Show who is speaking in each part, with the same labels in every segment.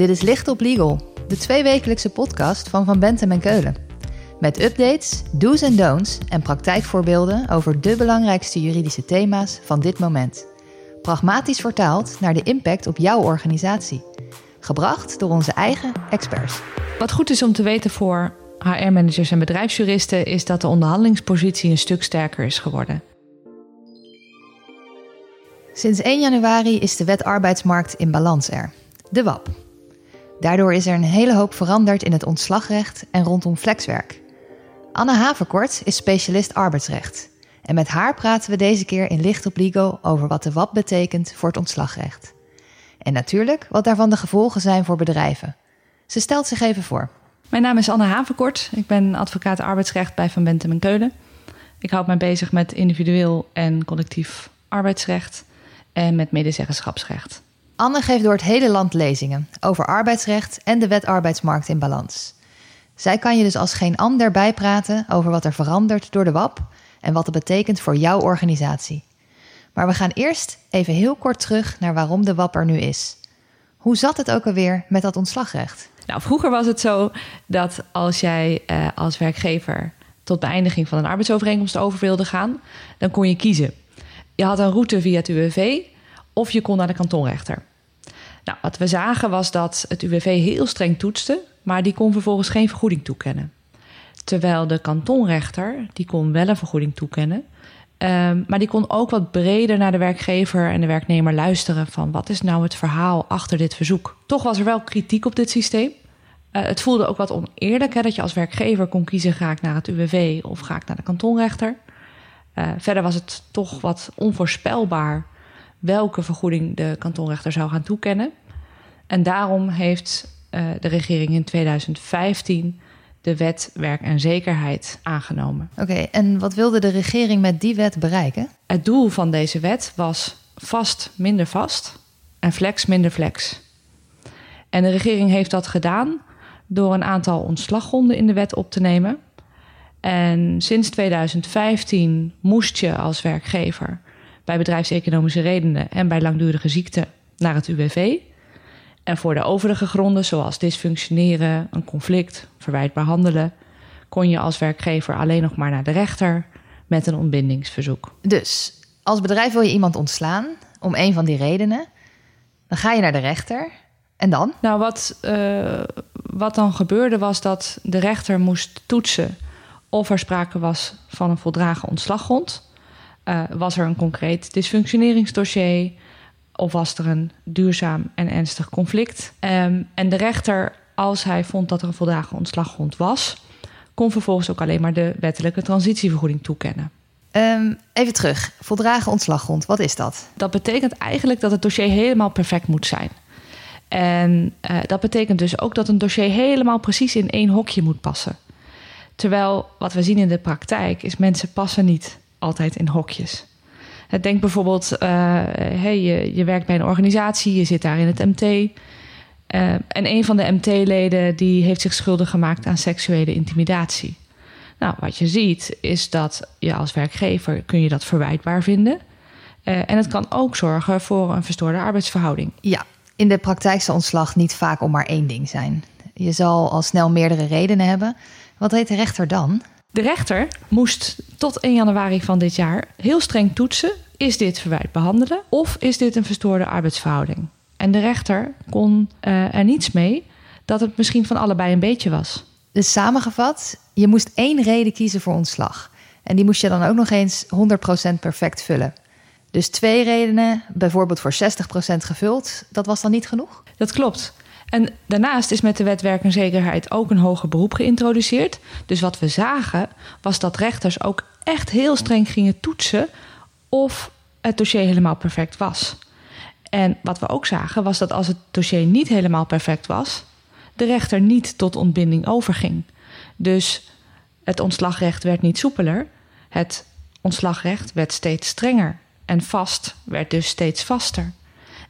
Speaker 1: Dit is Licht op Legal, de tweewekelijkse podcast van Van Bentem en Keulen. Met updates, do's en don'ts en praktijkvoorbeelden over de belangrijkste juridische thema's van dit moment. Pragmatisch vertaald naar de impact op jouw organisatie. Gebracht door onze eigen experts.
Speaker 2: Wat goed is om te weten voor HR-managers en bedrijfsjuristen is dat de onderhandelingspositie een stuk sterker is geworden.
Speaker 1: Sinds 1 januari is de wet arbeidsmarkt in balans er, de WAP. Daardoor is er een hele hoop veranderd in het ontslagrecht en rondom flexwerk. Anne Haverkort is specialist arbeidsrecht. En met haar praten we deze keer in Licht op Legal over wat de WAP betekent voor het ontslagrecht. En natuurlijk wat daarvan de gevolgen zijn voor bedrijven. Ze stelt zich even voor.
Speaker 2: Mijn naam is Anne Haverkort. Ik ben advocaat arbeidsrecht bij Van Bentem en Keulen. Ik houd mij bezig met individueel en collectief arbeidsrecht en met medezeggenschapsrecht.
Speaker 1: Anne geeft door het hele land lezingen over arbeidsrecht en de wet arbeidsmarkt in balans. Zij kan je dus als geen ander bijpraten over wat er verandert door de WAP en wat het betekent voor jouw organisatie. Maar we gaan eerst even heel kort terug naar waarom de WAP er nu is. Hoe zat het ook alweer met dat ontslagrecht?
Speaker 2: Nou, vroeger was het zo dat als jij eh, als werkgever tot beëindiging van een arbeidsovereenkomst over wilde gaan, dan kon je kiezen. Je had een route via het UWV of je kon naar de kantonrechter. Nou, wat we zagen was dat het UWV heel streng toetste, maar die kon vervolgens geen vergoeding toekennen. Terwijl de kantonrechter, die kon wel een vergoeding toekennen, um, maar die kon ook wat breder naar de werkgever en de werknemer luisteren van wat is nou het verhaal achter dit verzoek. Toch was er wel kritiek op dit systeem. Uh, het voelde ook wat oneerlijk dat je als werkgever kon kiezen ga ik naar het UWV of ga ik naar de kantonrechter. Uh, verder was het toch wat onvoorspelbaar welke vergoeding de kantonrechter zou gaan toekennen. En daarom heeft uh, de regering in 2015 de wet werk en zekerheid aangenomen.
Speaker 1: Oké, okay, en wat wilde de regering met die wet bereiken?
Speaker 2: Het doel van deze wet was vast minder vast en flex minder flex. En de regering heeft dat gedaan door een aantal ontslaggronden in de wet op te nemen. En sinds 2015 moest je als werkgever bij bedrijfseconomische redenen en bij langdurige ziekte naar het UWV. En voor de overige gronden, zoals dysfunctioneren, een conflict, verwijtbaar handelen, kon je als werkgever alleen nog maar naar de rechter met een ontbindingsverzoek.
Speaker 1: Dus als bedrijf wil je iemand ontslaan om een van die redenen, dan ga je naar de rechter. En dan?
Speaker 2: Nou, wat, uh, wat dan gebeurde was dat de rechter moest toetsen of er sprake was van een voldragen ontslaggrond. Uh, was er een concreet dysfunctioneringsdossier? Of was er een duurzaam en ernstig conflict? Um, en de rechter, als hij vond dat er een voldragen ontslaggrond was, kon vervolgens ook alleen maar de wettelijke transitievergoeding toekennen.
Speaker 1: Um, even terug. Voldragen ontslaggrond, wat is dat?
Speaker 2: Dat betekent eigenlijk dat het dossier helemaal perfect moet zijn. En uh, dat betekent dus ook dat een dossier helemaal precies in één hokje moet passen. Terwijl wat we zien in de praktijk is mensen passen niet altijd in hokjes. Denk bijvoorbeeld, uh, hey, je, je werkt bij een organisatie, je zit daar in het MT. Uh, en een van de MT-leden die heeft zich schuldig gemaakt aan seksuele intimidatie. Nou, wat je ziet is dat je als werkgever kun je dat verwijtbaar vinden. Uh, en het kan ook zorgen voor een verstoorde arbeidsverhouding.
Speaker 1: Ja, in de praktijk zal ontslag niet vaak om maar één ding zijn. Je zal al snel meerdere redenen hebben. Wat heet de rechter dan?
Speaker 2: De rechter moest tot 1 januari van dit jaar heel streng toetsen: is dit verwijt behandelen of is dit een verstoorde arbeidsverhouding? En de rechter kon uh, er niets mee dat het misschien van allebei een beetje was.
Speaker 1: Dus samengevat, je moest één reden kiezen voor ontslag. En die moest je dan ook nog eens 100% perfect vullen. Dus twee redenen, bijvoorbeeld voor 60% gevuld, dat was dan niet genoeg?
Speaker 2: Dat klopt. En daarnaast is met de wet werk en zekerheid ook een hoger beroep geïntroduceerd. Dus wat we zagen was dat rechters ook echt heel streng gingen toetsen of het dossier helemaal perfect was. En wat we ook zagen was dat als het dossier niet helemaal perfect was, de rechter niet tot ontbinding overging. Dus het ontslagrecht werd niet soepeler, het ontslagrecht werd steeds strenger en vast werd dus steeds vaster.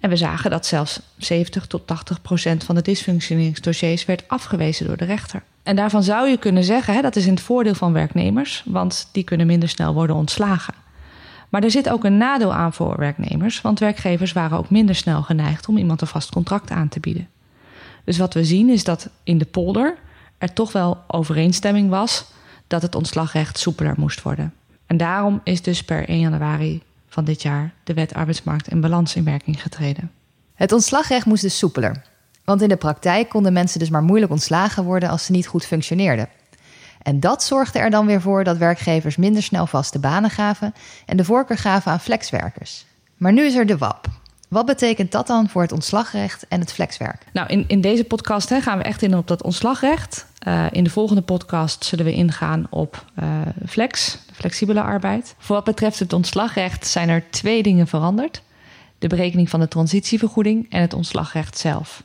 Speaker 2: En we zagen dat zelfs 70 tot 80 procent van de dysfunctioneringsdossiers werd afgewezen door de rechter. En daarvan zou je kunnen zeggen, hè, dat is in het voordeel van werknemers, want die kunnen minder snel worden ontslagen. Maar er zit ook een nadeel aan voor werknemers, want werkgevers waren ook minder snel geneigd om iemand een vast contract aan te bieden. Dus wat we zien is dat in de polder er toch wel overeenstemming was dat het ontslagrecht soepeler moest worden. En daarom is dus per 1 januari van dit jaar de wet arbeidsmarkt en balans in werking getreden.
Speaker 1: Het ontslagrecht moest dus soepeler. Want in de praktijk konden mensen dus maar moeilijk ontslagen worden als ze niet goed functioneerden. En dat zorgde er dan weer voor dat werkgevers minder snel vaste banen gaven en de voorkeur gaven aan flexwerkers. Maar nu is er de WAP. Wat betekent dat dan voor het ontslagrecht en het flexwerk?
Speaker 2: Nou, in, in deze podcast hè, gaan we echt in op dat ontslagrecht. Uh, in de volgende podcast zullen we ingaan op uh, flex, flexibele arbeid. Voor wat betreft het ontslagrecht zijn er twee dingen veranderd: de berekening van de transitievergoeding en het ontslagrecht zelf.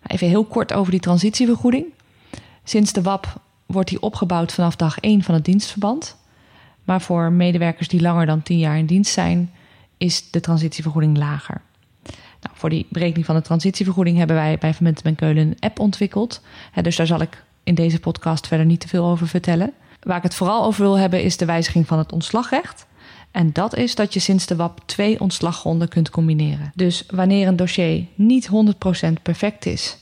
Speaker 2: Nou, even heel kort over die transitievergoeding. Sinds de WAP wordt die opgebouwd vanaf dag 1 van het dienstverband. Maar voor medewerkers die langer dan 10 jaar in dienst zijn, is de transitievergoeding lager. Nou, voor die berekening van de transitievergoeding hebben wij bij Momentum Keulen een app ontwikkeld. dus daar zal ik in deze podcast verder niet te veel over vertellen. Waar ik het vooral over wil hebben is de wijziging van het ontslagrecht. En dat is dat je sinds de WAP twee ontslaggronden kunt combineren. Dus wanneer een dossier niet 100% perfect is,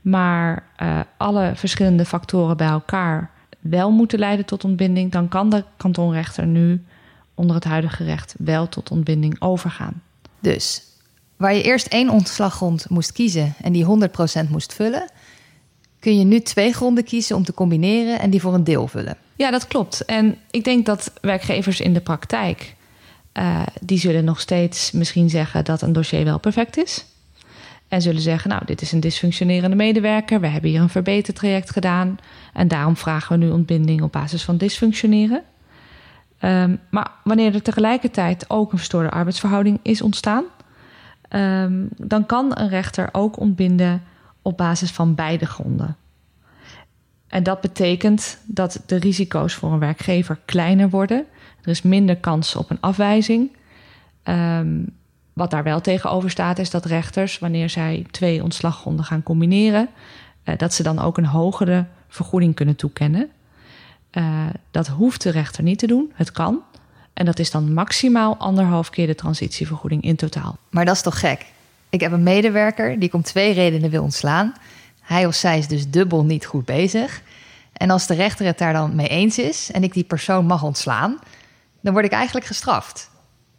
Speaker 2: maar uh, alle verschillende factoren bij elkaar wel moeten leiden tot ontbinding, dan kan de kantonrechter nu onder het huidige recht wel tot ontbinding overgaan.
Speaker 1: Dus waar je eerst één ontslaggrond moest kiezen en die 100% moest vullen, kun je nu twee gronden kiezen om te combineren en die voor een deel vullen.
Speaker 2: Ja, dat klopt. En ik denk dat werkgevers in de praktijk, uh, die zullen nog steeds misschien zeggen dat een dossier wel perfect is. En zullen zeggen, nou, dit is een dysfunctionerende medewerker. We hebben hier een verbetertraject gedaan. En daarom vragen we nu ontbinding op basis van dysfunctioneren. Um, maar wanneer er tegelijkertijd ook een verstoorde arbeidsverhouding is ontstaan, um, dan kan een rechter ook ontbinden op basis van beide gronden. En dat betekent dat de risico's voor een werkgever kleiner worden. Er is minder kans op een afwijzing. Um, wat daar wel tegenover staat, is dat rechters, wanneer zij twee ontslaggronden gaan combineren, uh, dat ze dan ook een hogere vergoeding kunnen toekennen. Uh, dat hoeft de rechter niet te doen. Het kan. En dat is dan maximaal anderhalf keer de transitievergoeding in totaal.
Speaker 1: Maar dat is toch gek? Ik heb een medewerker die om twee redenen wil ontslaan. Hij of zij is dus dubbel niet goed bezig. En als de rechter het daar dan mee eens is en ik die persoon mag ontslaan, dan word ik eigenlijk gestraft.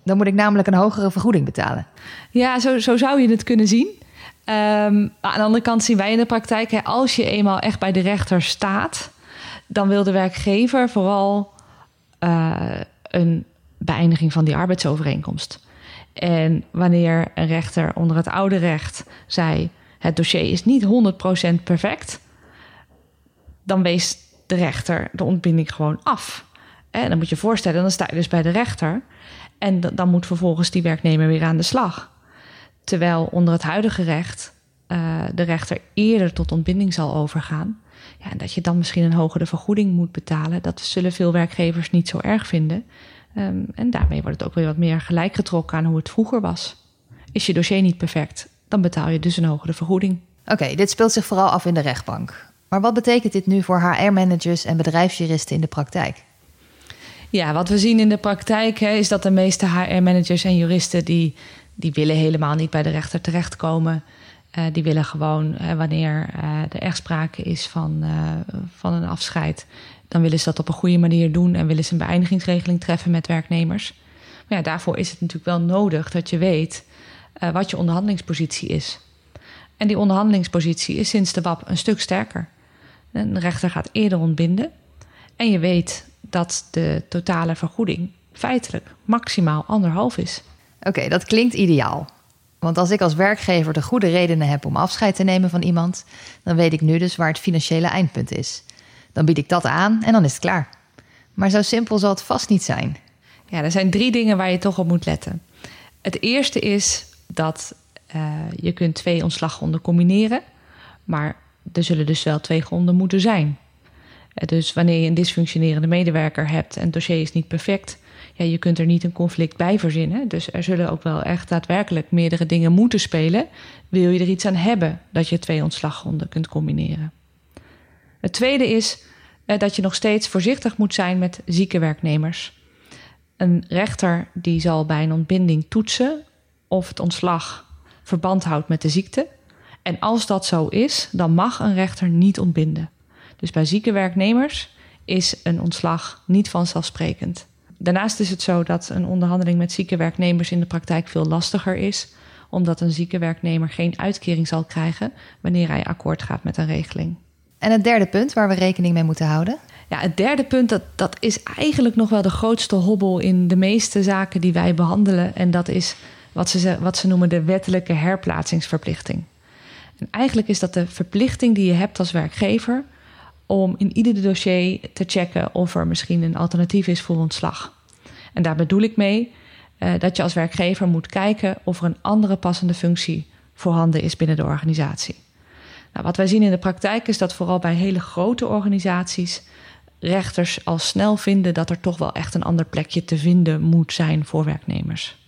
Speaker 1: Dan moet ik namelijk een hogere vergoeding betalen.
Speaker 2: Ja, zo, zo zou je het kunnen zien. Um, aan de andere kant zien wij in de praktijk, hè, als je eenmaal echt bij de rechter staat, dan wil de werkgever vooral uh, een beëindiging van die arbeidsovereenkomst. En wanneer een rechter onder het oude recht zei: het dossier is niet 100% perfect, dan wees de rechter de ontbinding gewoon af. En dan moet je je voorstellen, dan sta je dus bij de rechter en dan moet vervolgens die werknemer weer aan de slag. Terwijl onder het huidige recht uh, de rechter eerder tot ontbinding zal overgaan. Ja, en dat je dan misschien een hogere vergoeding moet betalen, dat zullen veel werkgevers niet zo erg vinden. Um, en daarmee wordt het ook weer wat meer gelijk getrokken aan hoe het vroeger was. Is je dossier niet perfect, dan betaal je dus een hogere vergoeding.
Speaker 1: Oké, okay, dit speelt zich vooral af in de rechtbank. Maar wat betekent dit nu voor HR-managers en bedrijfsjuristen in de praktijk?
Speaker 2: Ja, wat we zien in de praktijk hè, is dat de meeste HR-managers en juristen die, die willen helemaal niet bij de rechter terechtkomen. Uh, die willen gewoon, uh, wanneer uh, er echt sprake is van, van een afscheid, dan willen ze dat op een goede manier doen en willen ze een beëindigingsregeling treffen met werknemers. Maar ja, daarvoor is het natuurlijk wel nodig dat je weet wat je onderhandelingspositie is. En die onderhandelingspositie is sinds de WAP een stuk sterker. De rechter gaat eerder ontbinden. En je weet dat de totale vergoeding feitelijk maximaal anderhalf is.
Speaker 1: Oké, dat klinkt ideaal. Want als ik als werkgever de goede redenen heb om afscheid te nemen van iemand, dan weet ik nu dus waar het financiële eindpunt is. Dan bied ik dat aan en dan is het klaar. Maar zo simpel zal het vast niet zijn.
Speaker 2: Ja, er zijn drie dingen waar je toch op moet letten. Het eerste is dat uh, je kunt twee ontslaggronden combineren, maar er zullen dus wel twee gronden moeten zijn. Uh, dus wanneer je een dysfunctionerende medewerker hebt en het dossier is niet perfect, ja, je kunt er niet een conflict bij verzinnen. Dus er zullen ook wel echt daadwerkelijk meerdere dingen moeten spelen. Wil je er iets aan hebben dat je twee ontslaggronden kunt combineren? Het tweede is uh, dat je nog steeds voorzichtig moet zijn met zieke werknemers. Een rechter die zal bij een ontbinding toetsen of het ontslag verband houdt met de ziekte. En als dat zo is, dan mag een rechter niet ontbinden. Dus bij zieke werknemers is een ontslag niet vanzelfsprekend. Daarnaast is het zo dat een onderhandeling met zieke werknemers in de praktijk veel lastiger is, omdat een zieke werknemer geen uitkering zal krijgen wanneer hij akkoord gaat met een regeling.
Speaker 1: En het derde punt waar we rekening mee moeten houden?
Speaker 2: Ja, het derde punt, dat, dat is eigenlijk nog wel de grootste hobbel in de meeste zaken die wij behandelen. En dat is wat ze, wat ze noemen de wettelijke herplaatsingsverplichting. En eigenlijk is dat de verplichting die je hebt als werkgever om in ieder dossier te checken of er misschien een alternatief is voor ontslag. En daar bedoel ik mee uh, dat je als werkgever moet kijken of er een andere passende functie voorhanden is binnen de organisatie. Nou, wat wij zien in de praktijk is dat vooral bij hele grote organisaties rechters al snel vinden dat er toch wel echt een ander plekje te vinden moet zijn voor werknemers.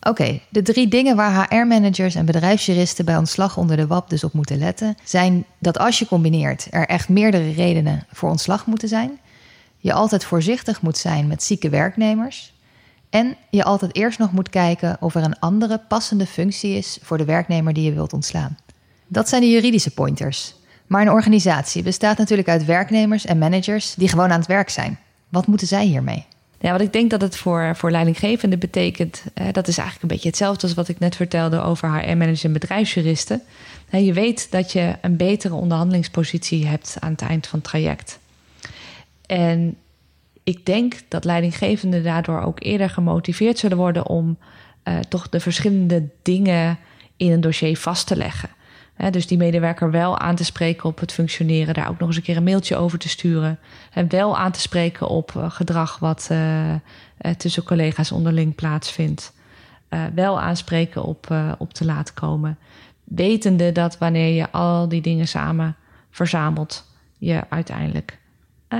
Speaker 1: Oké, de drie dingen waar HR-managers en bedrijfsjuristen bij ontslag onder de WAP dus op moeten letten, zijn dat als je combineert er echt meerdere redenen voor ontslag moeten zijn, je altijd voorzichtig moet zijn met zieke werknemers en je altijd eerst nog moet kijken of er een andere passende functie is voor de werknemer die je wilt ontslaan. Dat zijn de juridische pointers. Maar een organisatie bestaat natuurlijk uit werknemers en managers die gewoon aan het werk zijn. Wat moeten zij hiermee?
Speaker 2: Ja, wat ik denk dat het voor, voor leidinggevenden betekent, dat is eigenlijk een beetje hetzelfde als wat ik net vertelde over HR-managers en bedrijfsjuristen. je weet dat je een betere onderhandelingspositie hebt aan het eind van het traject. En ik denk dat leidinggevenden daardoor ook eerder gemotiveerd zullen worden om uh, toch de verschillende dingen in een dossier vast te leggen dus die medewerker wel aan te spreken op het functioneren, daar ook nog eens een keer een mailtje over te sturen. En wel aan te spreken op eh, gedrag wat uh, tussen collega's onderling plaatsvindt. Wel aanspreken op, op te laten komen. Wetende dat wanneer je al die dingen samen verzamelt, je uiteindelijk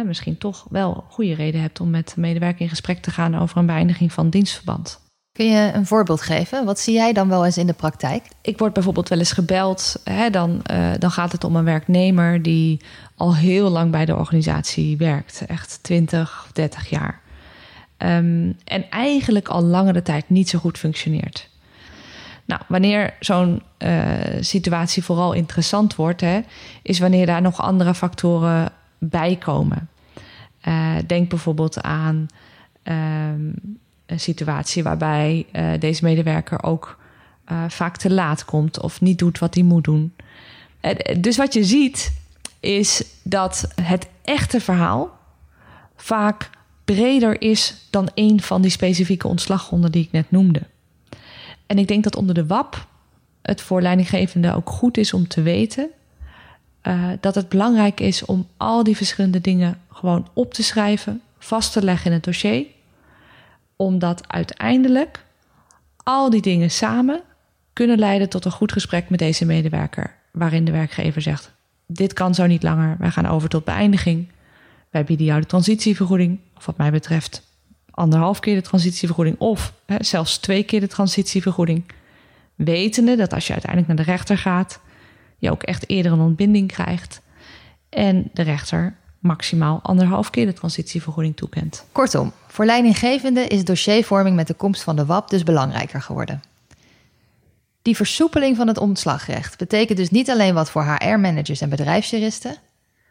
Speaker 2: misschien toch wel goede reden hebt om met de medewerker in gesprek te gaan over een beëindiging van dienstverband.
Speaker 1: Kun je een voorbeeld geven? Wat zie jij dan wel eens in de praktijk?
Speaker 2: Ik word bijvoorbeeld wel eens gebeld. Hè, dan, uh, dan gaat het om een werknemer die al heel lang bij de organisatie werkt. Echt 20, 30 jaar. Um, en eigenlijk al langere tijd niet zo goed functioneert. Nou, wanneer zo'n uh, situatie vooral interessant wordt, hè, is wanneer daar nog andere factoren bij komen. Uh, denk bijvoorbeeld aan um, een situatie waarbij uh, deze medewerker ook uh, vaak te laat komt of niet doet wat hij moet doen. Uh, dus wat je ziet is dat het echte verhaal vaak breder is dan een van die specifieke ontslaggronden die ik net noemde. En ik denk dat onder de WAP het voor leidinggevenden ook goed is om te weten dat het belangrijk is om al die verschillende dingen gewoon op te schrijven, vast te leggen in het dossier omdat uiteindelijk al die dingen samen kunnen leiden tot een goed gesprek met deze medewerker. Waarin de werkgever zegt: Dit kan zo niet langer, wij gaan over tot beëindiging. Wij bieden jou de transitievergoeding, of wat mij betreft anderhalf keer de transitievergoeding, of hè, zelfs twee keer de transitievergoeding. Wetende dat als je uiteindelijk naar de rechter gaat, je ook echt eerder een ontbinding krijgt. En de rechter maximaal anderhalf keer de transitievergoeding toekent.
Speaker 1: Kortom, voor leidinggevenden is dossiervorming met de komst van de WAP dus belangrijker geworden. Die versoepeling van het ontslagrecht betekent dus niet alleen wat voor HR-managers en bedrijfsjuristen,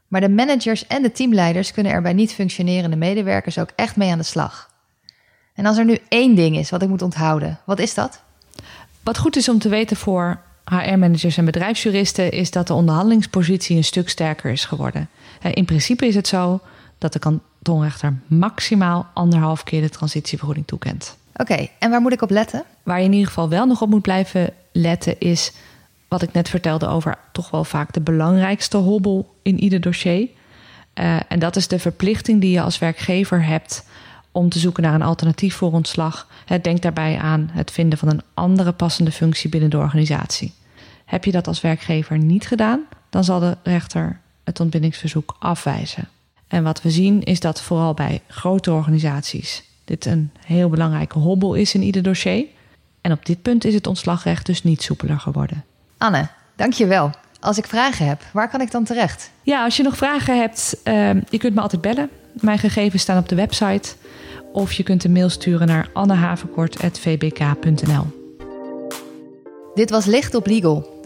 Speaker 1: maar de managers en de teamleiders kunnen er bij niet functionerende medewerkers ook echt mee aan de slag. En als er nu één ding is wat ik moet onthouden, wat is dat?
Speaker 2: Wat goed is om te weten voor HR-managers en bedrijfsjuristen is dat de onderhandelingspositie een stuk sterker is geworden. In principe is het zo dat de kantonrechter maximaal anderhalf keer de transitievergoeding toekent.
Speaker 1: Oké, en waar moet ik op letten?
Speaker 2: Waar je in ieder geval wel nog op moet blijven letten is wat ik net vertelde over toch wel vaak de belangrijkste hobbel in ieder dossier. Uh, en dat is de verplichting die je als werkgever hebt om te zoeken naar een alternatief voor ontslag. Denk daarbij aan het vinden van een andere passende functie binnen de organisatie. Heb je dat als werkgever niet gedaan, dan zal de rechter het ontbindingsverzoek afwijzen. En wat we zien is dat vooral bij grote organisaties dit een heel belangrijke hobbel is in ieder dossier. En op dit punt is het ontslagrecht dus niet soepeler geworden.
Speaker 1: Anne, dankjewel. Als ik vragen heb, waar kan ik dan terecht?
Speaker 2: Ja, als je nog vragen hebt, uh, je kunt me altijd bellen. Mijn gegevens staan op de website. Of je kunt een mail sturen naar annehavenkort.vbk.nl.
Speaker 1: Dit was Licht op Legal